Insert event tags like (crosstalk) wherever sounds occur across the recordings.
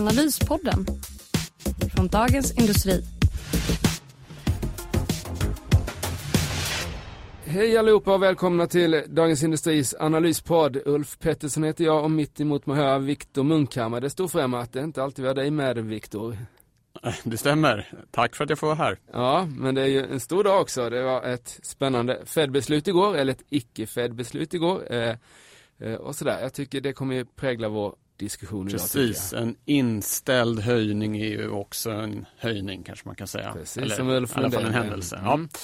Analyspodden från Dagens Industri. Hej allihopa och välkomna till Dagens Industris analyspodd. Ulf Pettersson heter jag och mitt emot mig har jag Viktor Munkhammar. Det står mig att det inte alltid var dig med Viktor. Det stämmer. Tack för att jag får vara här. Ja, men det är ju en stor dag också. Det var ett spännande Fed-beslut igår, eller ett icke-Fed-beslut igår. Eh, eh, och sådär. Jag tycker det kommer ju prägla vår diskussion idag. Precis, en inställd höjning är ju också en höjning kanske man kan säga. Precis, Eller som Ulf i alla fall en Lundell. händelse. Mm. Ja.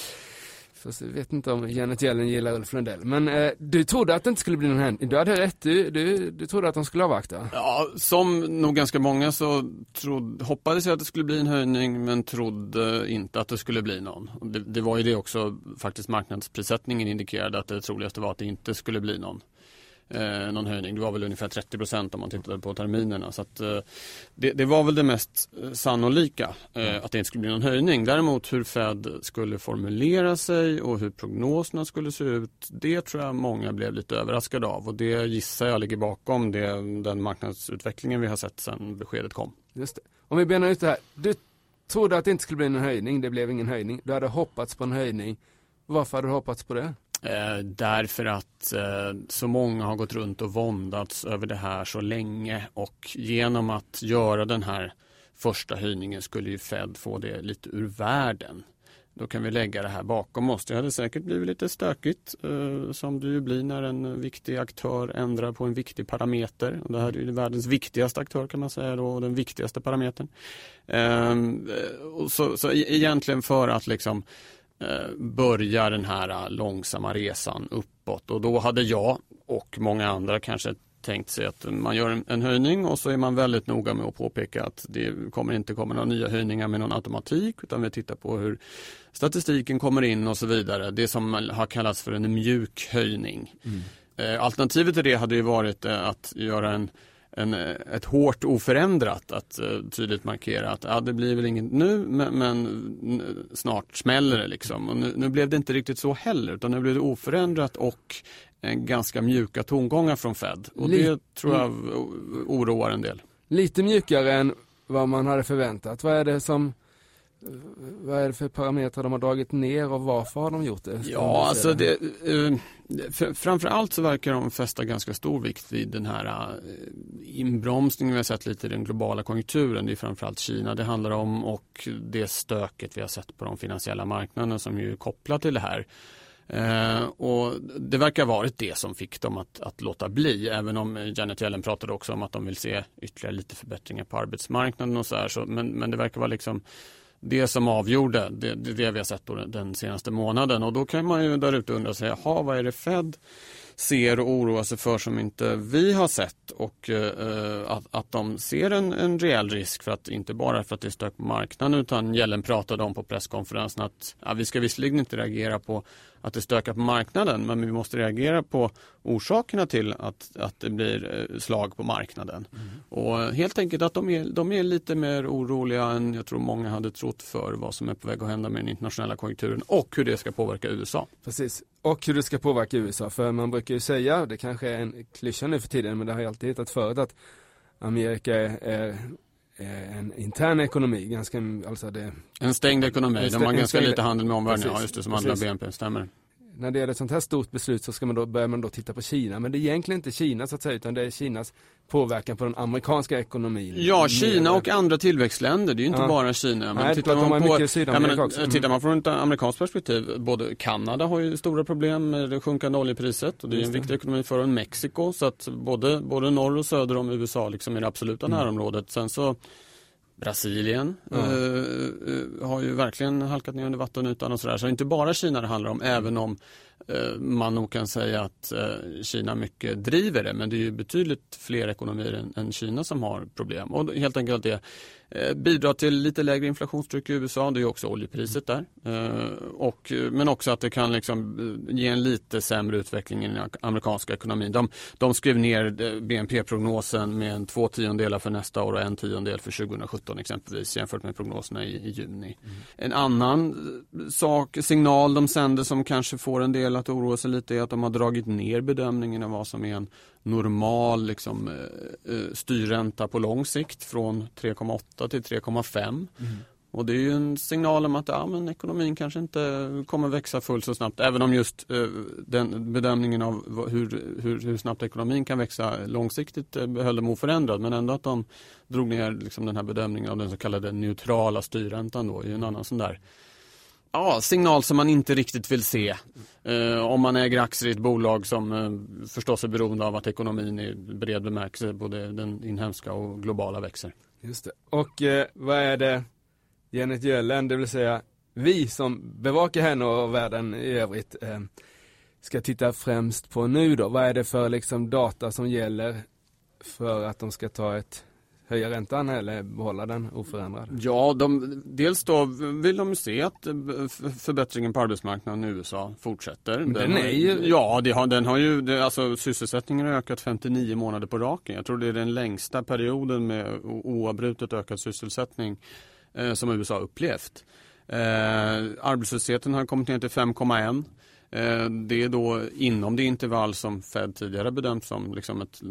Fast jag vet inte om Janet Yellen gillar Ulf Lundell. Men eh, du trodde att det inte skulle bli någon händelse. Du hade rätt, du, du, du trodde att de skulle avvakta. Ja, som nog ganska många så trod, hoppades jag att det skulle bli en höjning men trodde inte att det skulle bli någon. Det, det var ju det också faktiskt marknadsprissättningen indikerade att det troligaste var att det inte skulle bli någon. Eh, någon höjning. Det var väl ungefär 30 procent om man tittade på terminerna. Så att, eh, det, det var väl det mest eh, sannolika eh, att det inte skulle bli någon höjning. Däremot hur Fed skulle formulera sig och hur prognoserna skulle se ut. Det tror jag många blev lite överraskade av och det gissar jag ligger bakom det, den marknadsutvecklingen vi har sett sedan beskedet kom. Just det. Om vi benar ut det här. Du trodde att det inte skulle bli någon höjning. Det blev ingen höjning. Du hade hoppats på en höjning. Varför hade du hoppats på det? Eh, därför att eh, så många har gått runt och våndats över det här så länge och genom att göra den här första höjningen skulle ju Fed få det lite ur världen. Då kan vi lägga det här bakom oss. Det hade säkert blivit lite stökigt eh, som det ju blir när en viktig aktör ändrar på en viktig parameter. Och det här är ju världens viktigaste aktör kan man säga då, och den viktigaste parametern. Ehm, eh, och så, så e-, egentligen för att liksom eh, börja den här eh, långsamma resan uppåt och då hade jag och många andra kanske tänkt sig att man gör en, höjning och så är man väldigt noga med att påpeka att det kommer inte komma några nya höjningar med någon automatik utan vi tittar på hur statistiken kommer in och så vidare. Det som har kallats för en mjuk höjning. Eh, alternativet till det hade ju varit att göra en en, eh, ett hårt oförändrat att eh, tydligt markera att ja, det blir väl inget nu men, men snart smäller det liksom. Och nu, nu blev det inte riktigt så heller utan nu blev det oförändrat och eh, ganska mjuka tongångar från Fed. Och Li- det tror jag oroar en del. Lite mjukare än vad man hade förväntat. Vad är det som vad är det för parametrar de har dragit ner och varför har de gjort det? Ja, alltså det, framförallt så verkar de fästa ganska stor vikt vid den här eh, inbromsningen vi har sett lite i den globala konjunkturen. Det är framförallt Kina det handlar om och det stöket vi har sett på de finansiella marknaderna som ju är kopplat till det här. Eh, och det verkar ha varit det som fick dem att, att låta bli, även om Janet Yellen pratade också om att de vill se ytterligare lite förbättringar på arbetsmarknaden och så här. Så, men, men det verkar vara liksom det som avgjorde, det, det, det vi har sett den, den senaste månaden. Och då kan man ju där ute undra sig, jaha, vad är det Fed ser och oroar sig för som inte vi har sett och eh, att, att de ser en, en reell risk för att inte bara för att det är stök på marknaden utan Yellen pratade om på presskonferensen att ja, vi ska visserligen inte reagera på att det stökar på marknaden men vi måste reagera på orsakerna till att, att det blir eh, slag på marknaden. Och helt enkelt att de är, de är lite mer oroliga än jag tror många hade trott för vad som är på väg att hända med den internationella konjunkturen och hur det ska påverka USA. Precis. Och hur det ska påverka USA. För man brukar ju säga, det kanske är en klyscha nu för tiden, men det har jag alltid hittat förut att Amerika är, en intern ekonomi. Ganska, alltså det, En stängd ekonomi, En stä- de har ganska stängd- lite handel med omvärlden, Precis, ja just det, som andra precis. BNP, stämmer. När det är ett sånt här stort beslut så ska man då, börjar man då titta på Kina. Men det är egentligen inte Kina så att säga, utan det är Kinas påverkan på den amerikanska ekonomin. Ja, Kina och andra tillväxtländer, det är ju inte Ja. bara Kina. Nej, tittar man på, ja, men, också. Mm. Tittar man från ett amerikanskt perspektiv, både Kanada har ju stora problem med det sjunkande oljepriset och det är en viktig ekonomi för en Mexiko så att både, både norr och söder om USA liksom i det absoluta Mm. närområdet. Sen så Brasilien Ja. eh, har ju verkligen halkat ner under vattenytan och sådär. Så inte bara Kina det handlar om, även om man nog kan säga att eh, Kina mycket driver det men det är ju betydligt fler ekonomier än, Kina som har problem och helt enkelt det Eh, bidrar till lite lägre inflationstryck i USA, det är också oljepriset där. Eh, och, men också att det kan liksom eh, ge en lite sämre utveckling i den amerikanska ekonomin. De, de skrev ner BNP-prognosen med en två tiondelar för nästa år och en tiondel för 2017 exempelvis jämfört med prognoserna i, i juni. Mm. En annan sak, signal de sänder som kanske får en del att oroa sig lite är att de har dragit ner bedömningen av vad som är en normal liksom, eh, eh styrränta på lång sikt från 3,8 till 3,5. Mm. Och det är ju en signal om att ja, men ekonomin kanske inte kommer växa fullt så snabbt. Även om just eh, den bedömningen av hur, hur, hur, snabbt ekonomin kan växa långsiktigt eh, höll de oförändrad. Men ändå att de drog ner liksom, den här bedömningen av den så kallade neutrala styrräntan då är ju en annan sån där Ja, signal som man inte riktigt vill se. Eh, om man äger aktier i ett bolag som eh, förstås är beroende av att ekonomin i bred bemärkelse, både den inhemska och globala, växer. Just det. Och eh, vad är det Janet Yellen, det vill säga vi som bevakar henne och världen i övrigt, eh, ska titta främst på nu då? Vad är det för liksom data som gäller för att de ska ta ett höja räntan eller behålla den oförändrad? Ja, de, dels då vill de se att eh, förbättringen på arbetsmarknaden i USA fortsätter. Den, den är ju... Ja, det har, den har ju, det, alltså sysselsättningen har ökat 59 månader på raken. Jag tror det är den längsta perioden med oavbrutet ökad sysselsättning eh, som USA upplevt. Eh, arbetslösheten har kommit ner till 5,1 Eh, det är då inom det intervall som Fed tidigare bedömt som liksom ett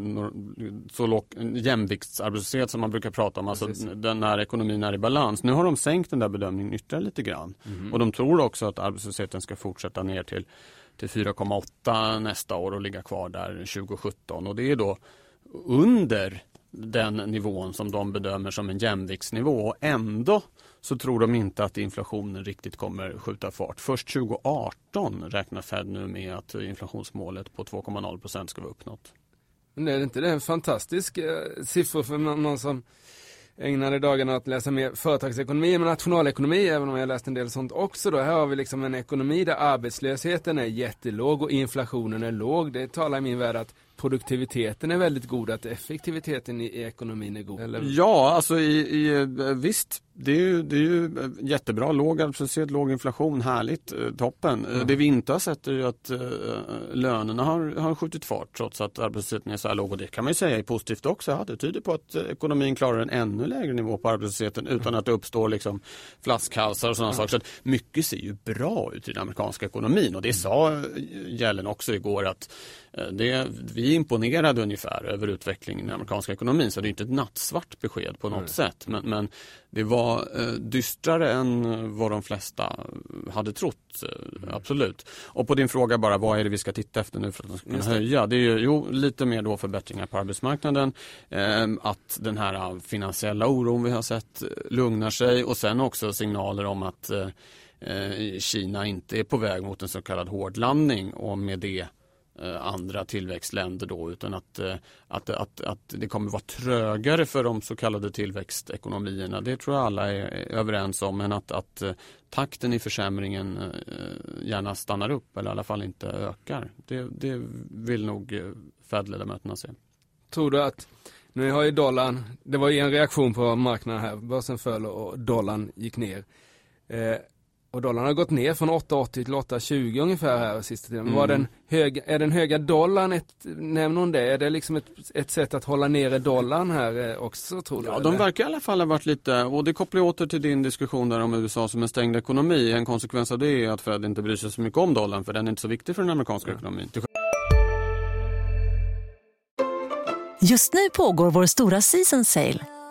så låg, jämviktsarbetslöshet som man brukar prata om, alltså den när ekonomin är i balans. Nu har de sänkt den där bedömningen ytterligare lite grann. Mm. och de tror också att arbetslösheten ska fortsätta ner till, till 4,8 nästa år och ligga kvar där 2017 och det är då under den nivån som de bedömer som en jämviktsnivå. Och ändå så tror de inte att inflationen riktigt kommer skjuta fart. Först 2018 räknar Fed nu med att inflationsmålet på 2,0% ska vara uppnått. Men är det inte det en fantastisk eh, siffra för någon som ägnade dagarna att läsa mer företagsekonomi men nationalekonomi, även om jag läst en del sånt också då. Här har vi liksom en ekonomi där arbetslösheten är jättelåg och inflationen är låg. Det talar i min värld att produktiviteten är väldigt god, att effektiviteten i, i ekonomin är god? Eller? Ja, alltså i, i, visst, det är, ju, det är ju jättebra. Låg arbetslöshet, låg inflation, härligt, eh, toppen. Mm. Det vi inte har sett är ju att lönerna har, har skjutit fart trots att arbetslösheten är så här låg. Och det kan man ju säga är positivt också. Ja, det tyder på att ekonomin klarar en ännu lägre nivå på arbetslösheten utan att det uppstår liksom flaskhalsar och sådana mm. saker. Så mycket ser ju bra ut i den amerikanska ekonomin och det sa Gällen också igår att det, vi är imponerade ungefär över utvecklingen i den amerikanska ekonomin så det är inte ett nattsvart besked på något mm. sätt. Men, men, det var eh, dystrare än vad de flesta hade trott. Eh, absolut. Och på din fråga bara vad är det vi ska titta efter nu för att kunna höja. Det är ju jo, lite mer då förbättringar på arbetsmarknaden. Eh, att den här finansiella oron vi har sett eh, lugnar sig och sen också signaler om att eh, eh, Kina inte är på väg mot en så kallad hårdlandning och med det Eh, Eh, andra tillväxtländer då utan att, eh, att, att, att det kommer vara trögare för de så kallade tillväxtekonomierna. Det tror jag alla är överens om men att, att eh, takten i försämringen gärna stannar upp eller i alla fall inte ökar. Det, det vill nog Fed-ledamöterna se. Tror du att nu har ju dollarn, det var ju en reaktion på marknaden här, börsen föll och dollarn gick ner. Och dollarn har gått ner från 8,80 till 8,20 ungefär här sista tiden. Mm. Var den hög, är den höga dollarn ett, nämner hon det, är det liksom ett, ett sätt att hålla nere dollarn här eh, också tror du? Ja, de verkar i alla fall ha varit lite, och det kopplar åter till din diskussion där om USA som en stängd ekonomi. En konsekvens av det är att Fed inte bryr sig så mycket om dollarn för den är inte så viktig för den amerikanska mm. ekonomin. Just nu pågår vår stora season sale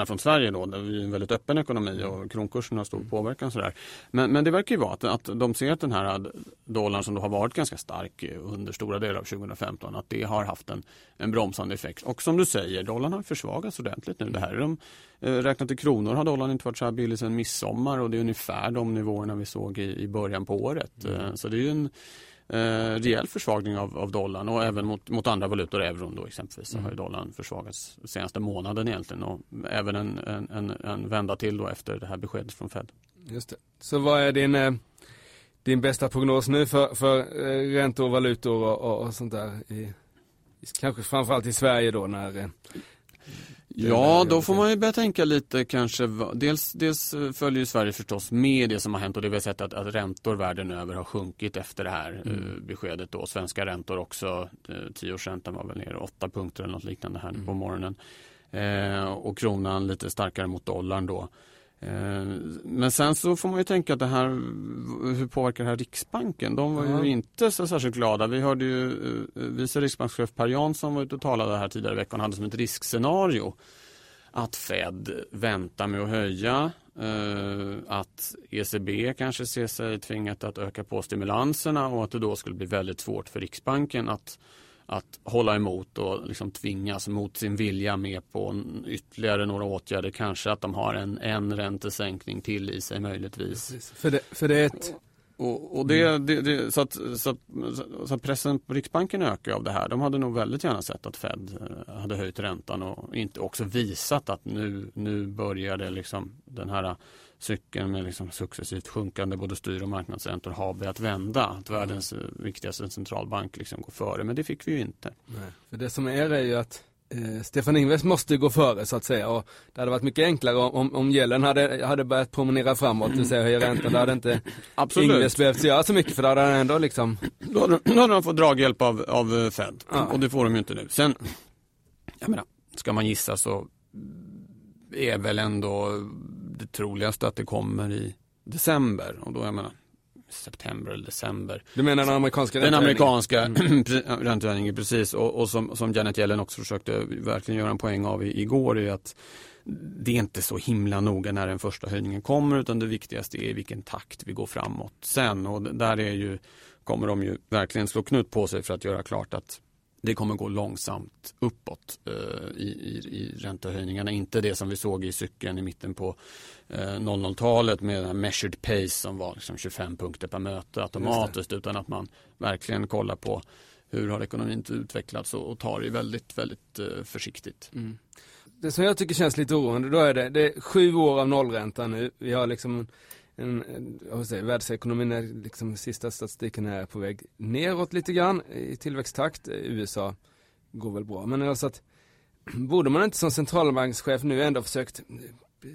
skillnad från Sverige då, där vi är en väldigt öppen ekonomi och kronkursen har stor påverkan. Sådär. Men, men det verkar ju vara att, att de ser att den här dollarn som då har varit ganska stark under stora delar av 2015, att det har haft en, en bromsande effekt. Och som du säger, dollarn har försvagats ordentligt nu. Det här är de, eh, räknat i kronor har dollarn inte varit så här billig sedan midsommar och det är ungefär de nivåerna vi såg i, i början på året. Mm. Så det är en eh, rejäl försvagning av, av dollarn och även mot, mot andra valutor, euron då exempelvis, mm. så har dollarn försvagats senaste månaden egentligen och även en, en, en, en vända till då efter det här beskedet från Fed. Just det. Så vad är din, eh, din bästa prognos nu för, för eh, räntor, valutor och, och, och sånt där? I, kanske framförallt i Sverige då när eh, Ja, då får man ju börja tänka lite kanske. Dels, dels följer Sverige förstås med det som har hänt och det vi har sett att, att räntor världen över har sjunkit efter det här mm. uh, beskedet. Då. Svenska räntor också. Uh, tioårsräntan var väl ner åtta punkter eller något liknande här mm. på morgonen. Uh, och kronan lite starkare mot dollarn då. Eh, men sen så får man ju tänka att det här, hur påverkar det här Riksbanken? De var ju mm. inte så särskilt glada. Vi hörde ju uh, vice riksbankschef Per Jansson var ute och talade här tidigare i veckan hade som ett riskscenario att Fed väntar med att höja, att ECB kanske ser sig tvingat att öka på stimulanserna och att det då skulle bli väldigt svårt för Riksbanken att att hålla emot och liksom tvingas mot sin vilja med på ytterligare några åtgärder. Kanske att de har en, en räntesänkning till i sig möjligtvis. För det, för det är ett... Och, och det, det, det, så, att, så, att, så, att, pressen på Riksbanken ökar av det här. De hade nog väldigt gärna sett att Fed eh, hade höjt räntan och inte också visat att nu, nu börjar det liksom den här cykeln med liksom successivt sjunkande både styr och marknadsräntor har börjat vända. Att världens mm. viktigaste centralbank liksom går före. Men det fick vi ju inte. Nej. För det som är är ju att eh, Stefan Ingves måste gå före så att säga. Och det hade varit mycket enklare om, om gällen hade, hade börjat promenera framåt, det vill säga höja räntan. Då hade inte (laughs) Absolut. Ingves behövt göra så mycket för då hade han ändå liksom Då hade, då hade de fått draghjälp av, av Fed. Ja. Och det får de ju inte nu. Sen, jag menar, ska man gissa så är väl ändå det troligaste att det kommer i december och då jag menar september eller december. Du menar den amerikanska Den amerikanska mm. (clears throat) räntehöjningen, precis. Och, och, som, som Janet Yellen också försökte verkligen göra en poäng av igår är att det är inte så himla noga när den första höjningen kommer utan det viktigaste är i vilken takt vi går framåt sen och där är ju, kommer de ju verkligen slå knut på sig för att göra klart att det kommer gå långsamt uppåt eh, i, i, i räntehöjningarna. Inte det som vi såg i cykeln i mitten på eh, 00-talet med den measured pace som var liksom 25 punkter per möte automatiskt utan att man verkligen kollar på hur har ekonomin utvecklats och, och tar det väldigt, väldigt eh, försiktigt. Mm. Det som jag tycker känns lite oroande då är det, det är sju år av nollränta nu. Vi har liksom en, säga, världsekonomin är liksom sista statistiken är på väg neråt lite grann i tillväxttakt. USA går väl bra. Men alltså att (clears throat) borde man inte som centralbankschef nu ändå försökt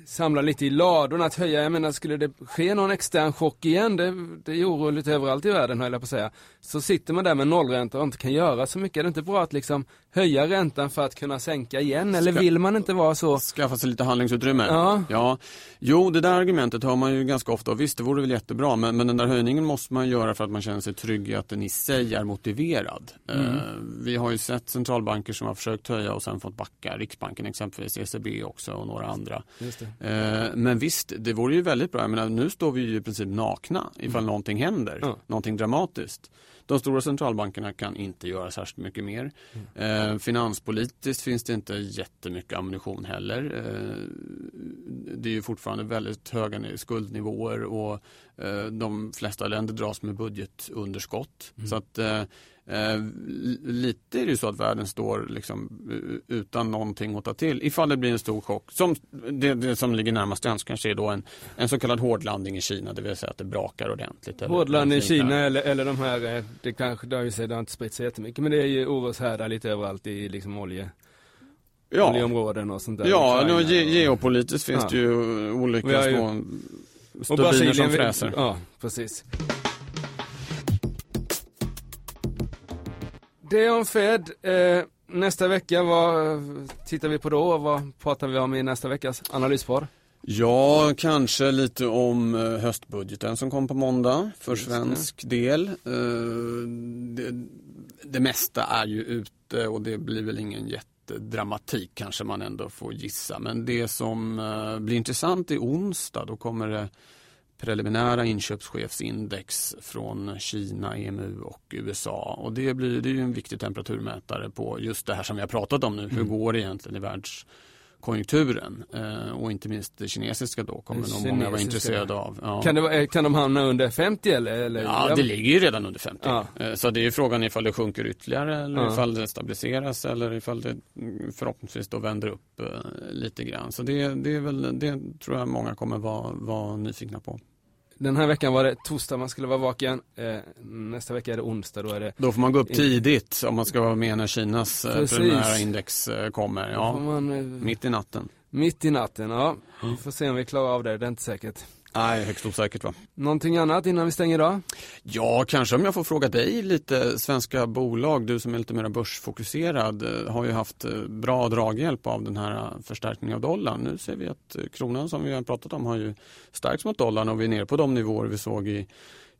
samla lite i ladorna att höja, jag menar skulle det ske någon extern chock igen, det, det är oroligt överallt i världen höll jag på att säga. Så sitter man där med nollränta och inte kan göra så mycket, är det inte bra att liksom höja räntan för att kunna sänka igen eller Ska, vill man inte vara så? Skaffa sig lite handlingsutrymme. Ja. ja. Jo, det där argumentet har man ju ganska ofta och visst det vore väl jättebra men, men den där höjningen måste man göra för att man känner sig trygg i att den i sig är motiverad. Mm. Uh, vi har ju sett centralbanker som har försökt höja och sen fått backa. Riksbanken exempelvis, ECB också och några andra. Uh, men visst, det vore ju väldigt bra. Jag menar, nu står vi ju i princip nakna ifall mm. någonting händer, mm. någonting dramatiskt. De stora centralbankerna kan inte göra särskilt mycket mer. Mm. Eh, finanspolitiskt finns det inte jättemycket ammunition heller. Eh, det är ju fortfarande väldigt höga skuldnivåer och eh, de flesta länder dras med budgetunderskott. Mm. Så att eh, Eh, lite är det ju så att världen står liksom utan någonting att ta till ifall det blir en stor chock. Som det, det som ligger närmast till kanske är då en, en så kallad hårdlandning i Kina, det vill säga att det brakar ordentligt. Hårdlandning i Kina eller, eller de här, eh, det kanske, det har ju sig, det har inte spritt sig jättemycket, men det är ju oroshärdar lite överallt i liksom olje ja. oljeområden och sånt där. Ja, no, ge geopolitiskt finns ja. det ju olika små stubiner som fräser. Ja, precis. Det om Fed. Eh, nästa vecka, vad tittar vi på då? Vad pratar vi om i nästa veckas analyspodd? Ja, kanske lite om eh, höstbudgeten som kom på måndag för svensk del. Eh, det, det mesta är ju ute och det blir väl ingen jätte lite dramatik kanske man ändå får gissa. Men det som eh, blir intressant i onsdag, då kommer det preliminära inköpschefsindex från Kina, EMU och USA. Och det, blir, det är en viktig temperaturmätare på just det här som vi har pratat om nu. Hur mm. går det egentligen i världs konjunkturen eh, och inte minst det kinesiska då kommer nog många vara intresserade av. Ja. Kan, det, kan de hamna under 50 eller? eller? Ja, det ligger ju redan under 50. Ja. Eh, så det är frågan ifall det sjunker ytterligare eller ja. ifall det stabiliseras eller ifall det mm, förhoppningsvis då vänder upp eh, lite grann. Så det, det är väl, det tror jag många kommer vara, vara nyfikna på. Den här veckan var det torsdag man skulle vara vaken. Eh, nästa vecka är det onsdag. Då, är det då får man gå upp tidigt om man ska vara med när Kinas eh, preliminära index eh, kommer. Ja, man, eh, mitt i natten. Mitt i natten, ja. Vi får se om vi klarar av det. Det är inte säkert. Nej, högst osäkert va. Någonting annat innan vi stänger idag? Ja, kanske om jag får fråga dig lite. Svenska bolag, du som är lite mer börsfokuserad, eh, har ju haft eh, bra draghjälp av den här eh, förstärkningen av dollarn. Nu ser vi att kronan som vi har pratat om har ju stärkts mot dollarn och vi är nere på de nivåer vi såg i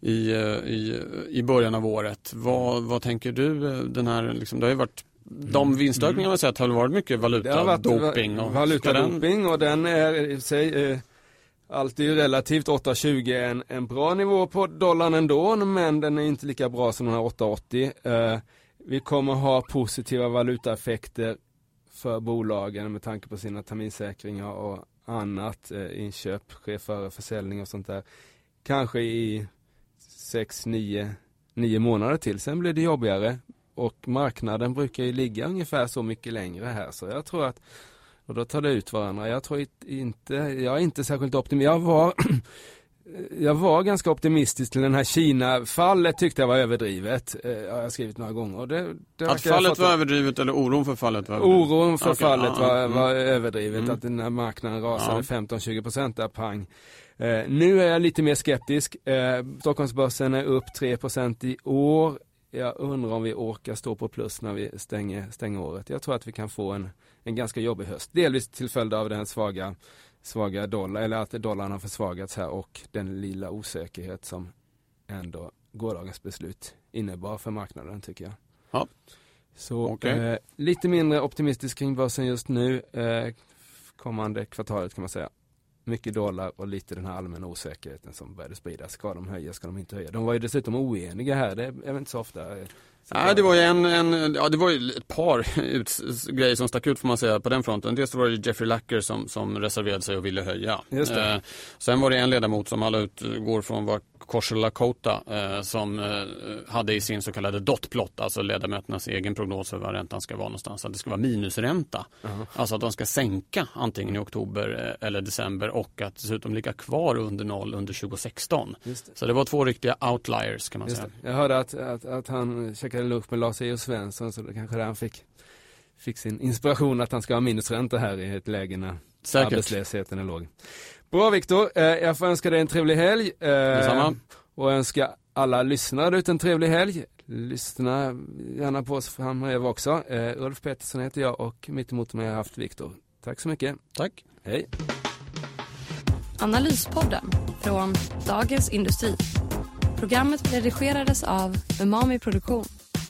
i, i, i början av året. Vad, vad tänker du? Den här, liksom, det har ju varit de vinstökningar man sett har varit mycket valutadoping. Valutadoping och den är i sig eh, allt är ju relativt, 8,20 är en, en bra nivå på dollarn ändå, men den är inte lika bra som den här 8,80. Eh, vi kommer ha positiva valutaeffekter för bolagen med tanke på sina terminsäkringar och annat, eh, inköp, sker före försäljning och sånt där. Kanske i 6, 9, 9 månader till, sen blir det jobbigare och marknaden brukar ju ligga ungefär så mycket längre här så jag tror att och då tar det ut varandra. Jag tror inte, jag är inte särskilt optimistisk. Jag var, (clears throat) jag var ganska optimistisk till den här Kina-fallet tyckte jag var överdrivet. Eh, jag har skrivit några gånger. Det, det att fallet var överdrivet eller oron för fallet var överdrivet? Oron för okay. fallet var, mm. var överdrivet. Mm. Att den här marknaden rasade ja. 15-20% där pang. Eh, nu är jag lite mer skeptisk. Eh, Stockholmsbörsen är upp 3% i år. Jag undrar om vi orkar stå på plus när vi stänger, stänger året. Jag tror att vi kan få en en ganska jobbig höst. Delvis till följd av den svaga, svaga dollar, eller att dollarn har försvagats här och den lilla osäkerhet som ändå gårdagens beslut innebar för marknaden tycker jag. Ja. Så okay. eh, lite mindre optimistisk kring börsen just nu. Eh, kommande kvartalet kan man säga. Mycket dollar och lite den här allmänna osäkerheten som började spridas. Ska de höja, ska de inte höja? De var ju dessutom oeniga här, det är inte så ofta. Nej, det var ju en, en, ja det var ju ett par (laughs) ut, grejer som stack ut får man säga på den fronten. Dels var det Jeffrey Lacker som, som reserverade sig och ville höja. Eh, sen var det en ledamot som alla utgår från var Korsel Lakota eh, som eh, hade i sin så kallade dotplot, alltså ledamöternas egen prognos för vad räntan ska vara någonstans, att det ska vara minusränta. Uh-huh. Alltså att de ska sänka antingen i oktober eh, eller december och att dessutom ligga kvar under noll under 2016. Det. Så det var två riktiga outliers kan man Just säga. Det. Jag hörde att, att, att han käkade lunch med Lars E.O. Svensson så det kanske där han fick, fick sin inspiration att han ska ha minusränta här i ett läge när Säkert. arbetslösheten är låg. Bra Viktor, eh, jag får önska dig en trevlig helg. Eh, Detsamma. Och önska alla lyssnare ut en trevlig helg. Lyssna gärna på oss framöver också. Eh, Ulf Pettersson heter jag och mitt emot mig har jag haft Viktor. Tack så mycket. Tack. Hej. Analyspodden från Dagens Industri. Programmet redigerades av Umami Produktion.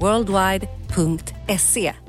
worldwide.se